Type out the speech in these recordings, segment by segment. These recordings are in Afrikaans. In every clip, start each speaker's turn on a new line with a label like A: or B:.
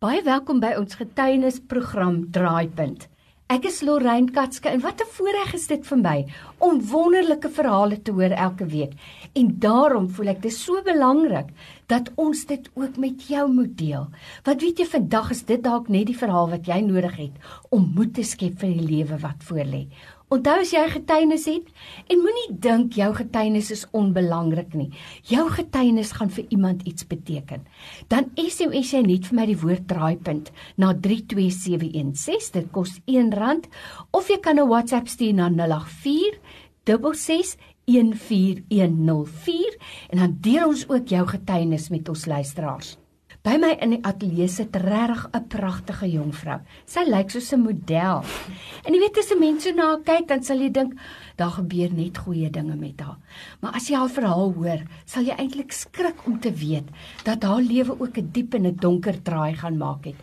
A: Baie welkom by ons getuienisprogram Draaipunt. Ek is Lorraine Katske en wat 'n voorreg is dit vir my om wonderlike verhale te hoor elke week. En daarom voel ek dit so belangrik dat ons dit ook met jou moet deel. Wat weet jy vandag is dit dalk net die verhaal wat jy nodig het om moed te skep vir die lewe wat voorlê. Onthou as jy getuienis het en moenie dink jou getuienis is onbelangrik nie. Jou getuienis gaan vir iemand iets beteken. Dan SMS jy net vir my die woord draaipunt na 32716. Dit kos R1 of jy kan 'n WhatsApp stuur na 084 66 14104 en dan deel ons ook jou getuienis met ons luisteraars. By my in die ateljee sit regtig 'n pragtige jong vrou. Sy lyk soos 'n model. En jy weet as 'n mens so na haar kyk, dan sal jy dink daar gebeur net goeie dinge met haar. Maar as jy haar verhaal hoor, sal jy eintlik skrik om te weet dat haar lewe ook 'n diep en 'n donker draai gaan maak het.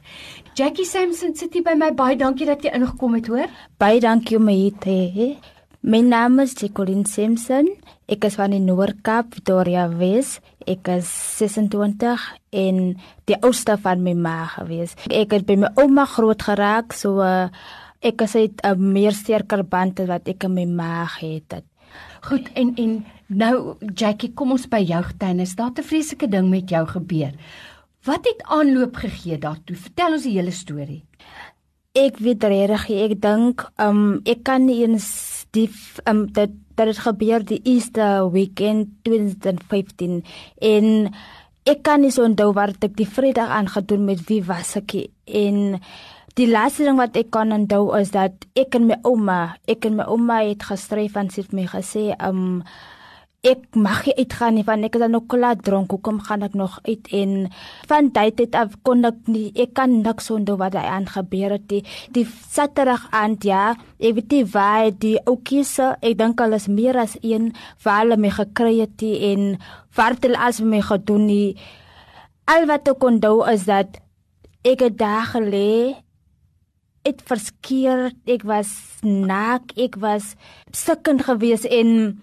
A: Jackie Samson sit hier by my. Baie dankie dat jy ingekom het, hoor.
B: Baie dankie om hier te hê. My naam is Jacqueline Simpson. Ek is van die Noord-Kaap, Victoria Wes. Ek is 26 en die oudste van my ma gewees. Ek het by my ouma groot geraak, so uh, ek is 'n meer sterker band wat ek met my ma het.
A: Goed en en nou Jackie, kom ons by jou getuienis. Daar het 'n vreeslike ding met jou gebeur. Wat het aanloop gegee daartoe? Vertel ons die hele storie.
B: Ek weet regtig, ek dink um ek kan nie eens die um dat dat het gebeur die Easter weekend 2015 en ek kan nie so onthou wat ek die Vrydag aangedoen met wie was ek en die laaste ding wat ek kan onthou is dat ek en my ouma ek en my ouma het gestryf en sy het my gesê um ek mag nie uitgaan nie want ek is dan nog klaar dronk. Hoekom gaan ek nog uit? En van tyd tot af kon ek nie ek kan niks onthou wat hy aangebeur het die, die saterdag aand ja ek weet nie waar die oukiese ek dink al is meer as een waar hulle my gekry het en vertel as my gedoen nie. Al wat ek onthou is dat ek het daar gelê het verskeer ek was naak ek was sikkend geweest en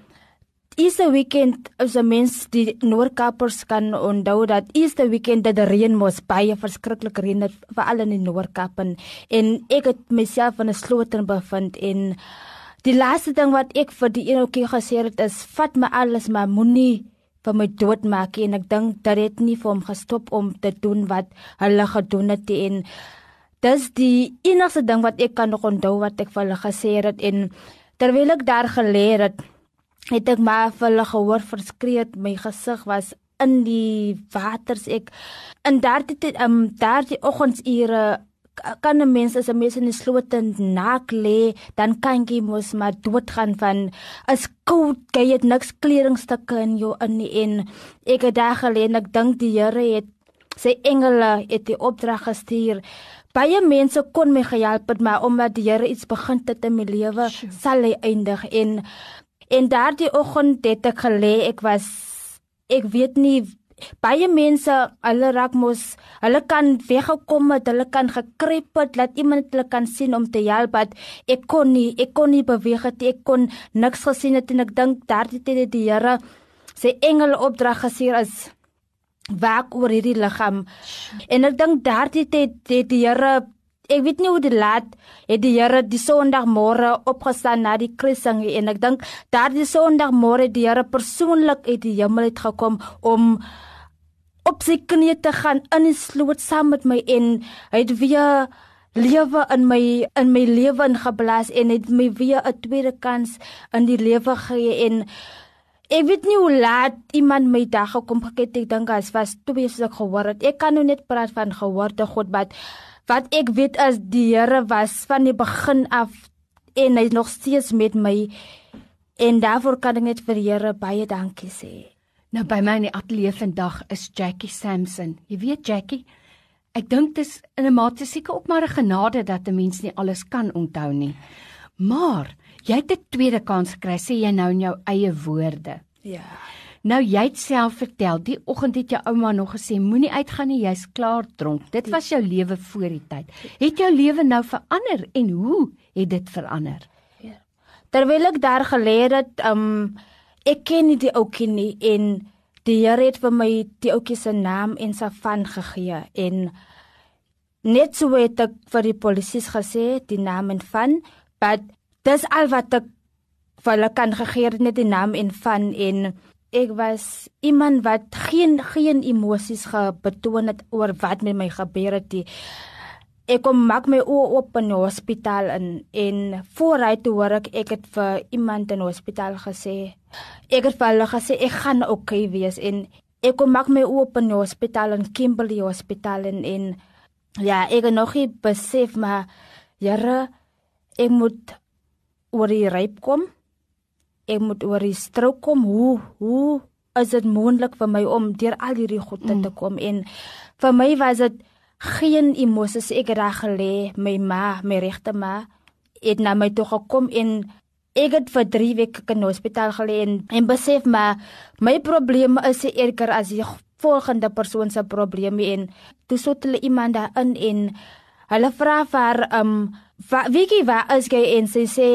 B: Easter weekend as 'n mens die Noordkapers kan onthou dat Easter weekend dat die reën mos baie verskriklik reën het veral in die Noordkap en, en ek het myself in 'n sloten bevind en die laaste ding wat ek vir die eenoukie gesê het is vat my alles maar moenie vir my dood maak en ek dink dat dit nie vir hom gestop om te doen wat hulle gedoen het en dis die enigste ding wat ek kan nog onthou wat ek vir hulle gesê het. En terwyl ek daar geleer het het ek maar vir hulle gehoor verskree my gesig was in die waters ek in daardie um daardie oggendure kan 'n mens as 'n mens in die sloot naak lê dan kan jy mos maar doodgaan van as koud jy het niks kledingstukke in jou in die en ek het daar gelê en ek dink die Here het sy engele het die opdrag gestuur. Baie mense kon my gehelp het maar omdat die Here iets begin het in my lewe sal hy eindig en En daardie oggend het ek gelê, ek was ek weet nie baie mense, hulle raak mos, hulle kan weggekom het, hulle kan gekruip het, laat iemand hulle kan sien om te help, but ek kon nie, ek kon nie beweeg het, ek kon niks gesien het en ek dink daardie tyd het die Here sy engele opdrag gestuur as waak oor hierdie liggaam. En ek dink daardie tyd het die Here Ek weet nie hoe dit laat het die Here die Sondagmôre opgestaan na die kruising en ek dink daardie Sondagmôre die Here persoonlik uit die hemel het gekom om op sy knieë te gaan in die sloot saam met my en hy het weer lewe in my in my lewe ingeblaas en het my weer 'n tweede kans in die lewe gegee. En ek weet nie hoe laat iemand my dag gekom het. Ek dink as was twee se gehoor het. Ek kan nou net praat van gehoorde God wat wat ek weet as die Here was van die begin af en hy is nog steeds met my en daarvoor kan ek net vir die Here baie dankie sê.
A: Nou by my in die ateljee vandag is Jackie Samson. Jy weet Jackie, ek dink dit is in 'n mate seker ook maar 'n genade dat 'n mens nie alles kan onthou nie. Maar jy het 'n tweede kans gekry, sê jy nou in jou eie woorde.
B: Ja.
A: Nou jy het self vertel, die oggend het jou ouma nog gesê moenie uitgaan nie, jy's klaar dronk. Dit was jou lewe voor die tyd. Het jou lewe nou verander en hoe het dit verander?
B: Ja. Terwyl ek daar geleer het, um ek ken nie die ouetjie nie en die Here het vir my die ouetjie se naam en sy van gegee en net so het ek vir die polisie gesê die naam en van, but dis al wat ek vir hulle kan gegee net die naam en van en ek was iemand wat geen geen emosies gebetoon het oor wat met my gebeur het ek kom maak my oë op in die hospitaal in en voor hy toe hoor ek ek het vir iemand in die hospitaal gesê ek het vir hulle gesê ek gaan okay wees. En ek kom maak my oë op in die hospitaal in Kimberley hospitaal en en ja ek nog nie besef maar jare ek moet oor die ryp kom ek moet oor die strook kom. Hoe hoe is dit moontlik vir my om deur al hierdie goede mm. te kom en vir my was dit geen emosies ek reg gelê my ma, my regte ma het na my toe gekom en ek het vir 3 weke in die hospitaal gelê en, en besef maar my probleem is eerder as die volgende persoon se probleme en toe sot hulle iemand daarin en hulle vra vir um wie gee waar is jy en sy sê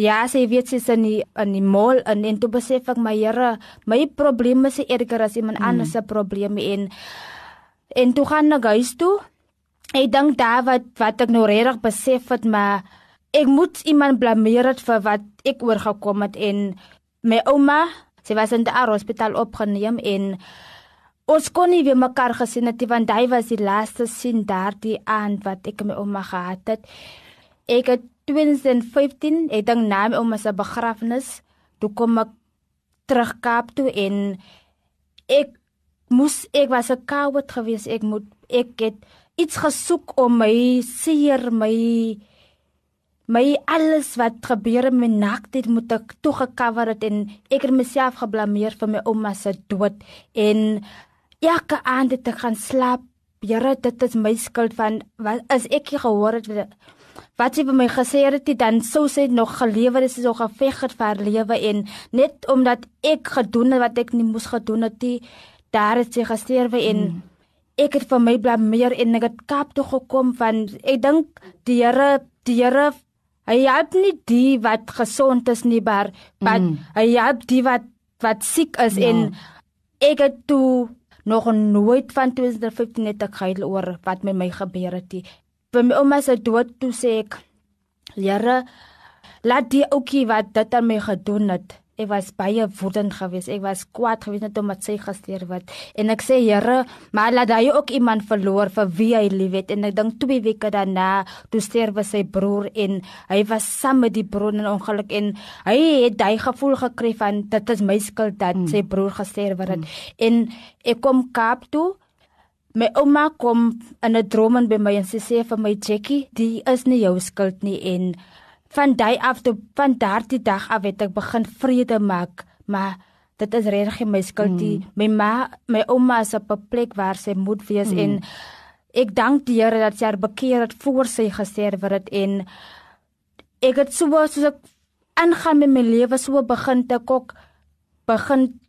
B: Ja, sy weet sy is in die in die mall en en toe besef ek my Here, my probleme is erger as iemand mm. anders se probleme en en toe gaan ek huis toe. Ek dink daar wat wat ek nou regtig besef het, maar ek moet iemand blameer het vir wat ek oorgekom het en my ouma, sy was in die hospitaal opgeneem en ons kon nie weer mekaar gesien het want hy was die laaste sien daardie aand wat ek my ouma gehad het. Ek het 2015 het ek na my ouma se begrafnis toe kom ek terug Kaap toe en ek moes ek was 'n coward geweest. Ek moet ek het iets gesoek om my seer my my alles wat gebeur in my dit moet ek toe gecover het en ek het myself geblameer vir my ouma se dood. En elke aand het ek gaan slaap Here dit is my skuld van wat is ek gehoor het wat sy vir my gesê het dan sou sy nog gelewe het sy so geveg het vir lewe en net omdat ek gedoen het wat ek nie moes gedoen het die daar het sy gesterwe en hmm. ek het vir my blameer en ek het Kaap toe gekom van ek dink die Here die Here hy help nie die wat gesond is nie maar hmm. hy help die wat wat siek is ja. en ek het toe nog nooit van 2015 net ek gehuil oor wat met my gebeur het nie. Vir my ouma se dood toe sê ek Here laat die ouetjie wat dit aan my gedoen het ek was baie woedend geweest. Ek was kwaad geweest net omdat sy gesteer word. En ek sê Here maar laat hy ook iemand verloor vir wie hy liefhet en ek dink 2 weke daarna toe sterwe sy broer en hy was saam met die broer in ongeluk en hy het hy gevoel gekry van dit is my skuld dat mm. sy broer gesterwe het mm. en ek kom Kaap toe. My ouma kom in 'n droom en by my en sy sê vir my Jackie, die is nie jou skuld nie en van daai af tot van daardie dag af het ek begin vrede maak, maar dit is regtig my skuld. Mm. My ma, my ouma is op 'n plek waar sy moet wees mm. en ek dank die Here dat sy haar bekeer het voor sy gesterf het en ek het so soos ek aangaan met my lewe so begin te kok begin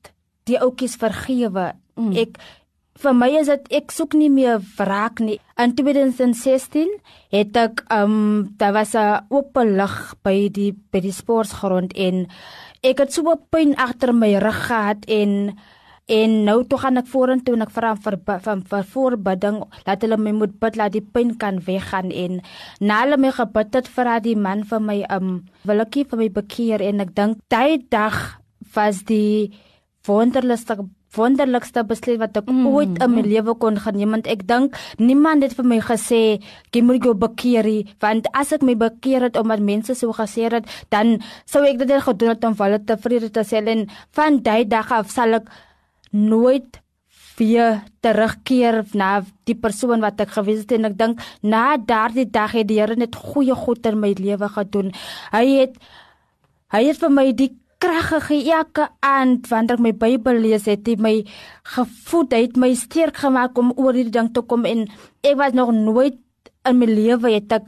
B: die oudjies vergewe. Mm. Ek vir my is dit ek soek nie meer wraak nie. In 2016 het ek um daar was 'n oop lig by die by die sportgrond en ek het so 'n pyn agter my rug gehad en en nou toe gaan ek vorentoe en ek vra vir van vir voorbidding dat hulle my moet bid dat die pyn kan weggaan en na hulle my gebid het vir die man vir my um wil ek vir my bekeer en ek dink daai dag was die wonderlikste wonderlikste besluit wat ek mm. ooit in my lewe kon geneem want ek dink niemand het vir my gesê jy moet jou bekeer want as ek my bekeer het omdat mense so gesê het dan sou ek dit gedoen het om hulle tevrede te stel en van daai dag af sal ek nooit weer terugkeer na die persoon wat ek gewees het. En ek dink na daardie dag het die Here net goeie goed in my lewe gedoen. Hy het hy het vir my die krag gegee elke aand wanneer ek my Bybel lees het hy my gevoed het my sterk gemaak om oor hierdie ding te kom en ek was nog nooit in my lewe het ek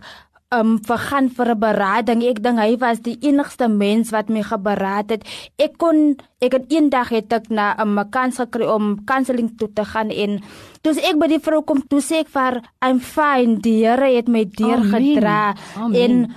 B: um vergaan vir 'n berading. Ek dink hy was die enigste mens wat my geberaad het. Ek kon ek het eendag het ek na 'n kans gekry om counselling toe te gaan en toe ek by die vrou kom toe sê ek vir I'm fine die Here het my deur gedra en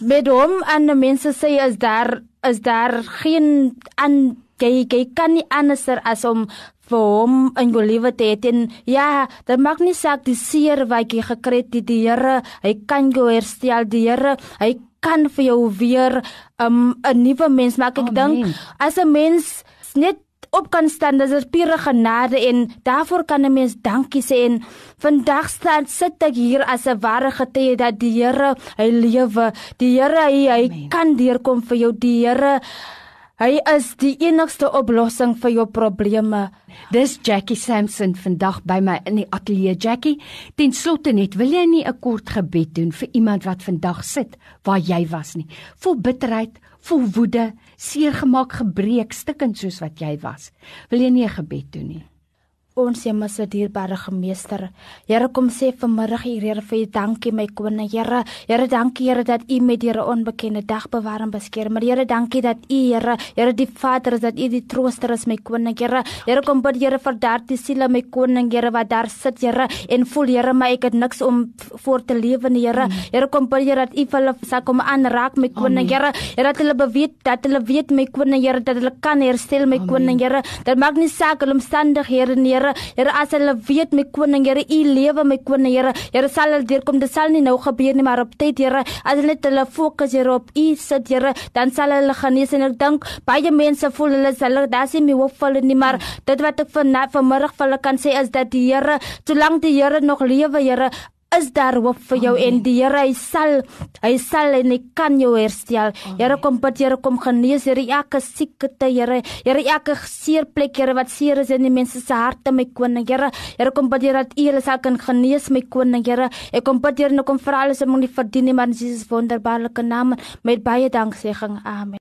B: met hom en mense sê is daar is daar geen aan jy jy kan nie anders as om vir hom in jou lewe te hê en ja, dit maak nie saak die seer wat jy gekry het, die Here, hy kan jou herstel, die Here, hy kan vir jou weer um, 'n um, nuwe mens maak. Ek dink as 'n mens net op kan staan dis 'n pure genade en daarvoor kan 'n mens dankie sê en vandag staan sit ek hier as 'n ware getuie dat die Here hy lewe die Here hy, hy kan deurkom vir jou die Here Hy is die enigste oplossing vir jou probleme.
A: Dis Jackie Sampson vandag by my in die ateljee. Jackie, ten slotte net, wil jy nie 'n kort gebed doen vir iemand wat vandag sit waar jy was nie? Vol bitterheid, vol woede, seergemaak, gebreek, stikkend soos wat jy was. Wil jy nie 'n gebed doen nie?
B: Ons hemelse dierbare gemeester, Here kom sê vanmiddag hier Here vir U dankie my koning Here. Here dankie Here dat U met Here onbekende dag bewaar en beskerm. Maar Here dankie dat U Here, Here die Vader is dat U die trooster is my koning Here. Here kom bid Here vir daardie siele my koning Here wat daar sit Here en voel Here maar ek het niks om voor te lewe nie Here. Here kom bid Here dat U hulle sal kom aanraak my koning Here. Here dat hulle weet dat hulle weet my koning Here dat hulle kan herstel my koning Here. Dit maak nie saak hulle omstandighede nie Here. Here as hulle weet my koning Here, u lewe my koning Here. Here sal hulle deurkom. Dit sal nie nou gebeur nie, maar op tyd Here. As hulle net hulle fokus Here op u sit Here, dan sal hulle genees en ek dink baie mense voel hulle sal daar sien my hoop val nie, maar dit wat ek van vanmiddag vir hulle kan sê is dat die Here, solank die Here nog lewe Here, is daar hoop vir jou Amen. en die Here hy sal hy sal en hy kan jou herstel. Here kom bid Here kom genees Here elke siekte Here. Here elke seer plek Here wat seer is in die mense se harte my koning Here. Here kom bid Here dat U hulle sal kan genees my koning Here. Ek kom bid Here nou kom vir alles om nie verdien nie maar in Jesus wonderbaarlike naam met baie danksegging. Amen.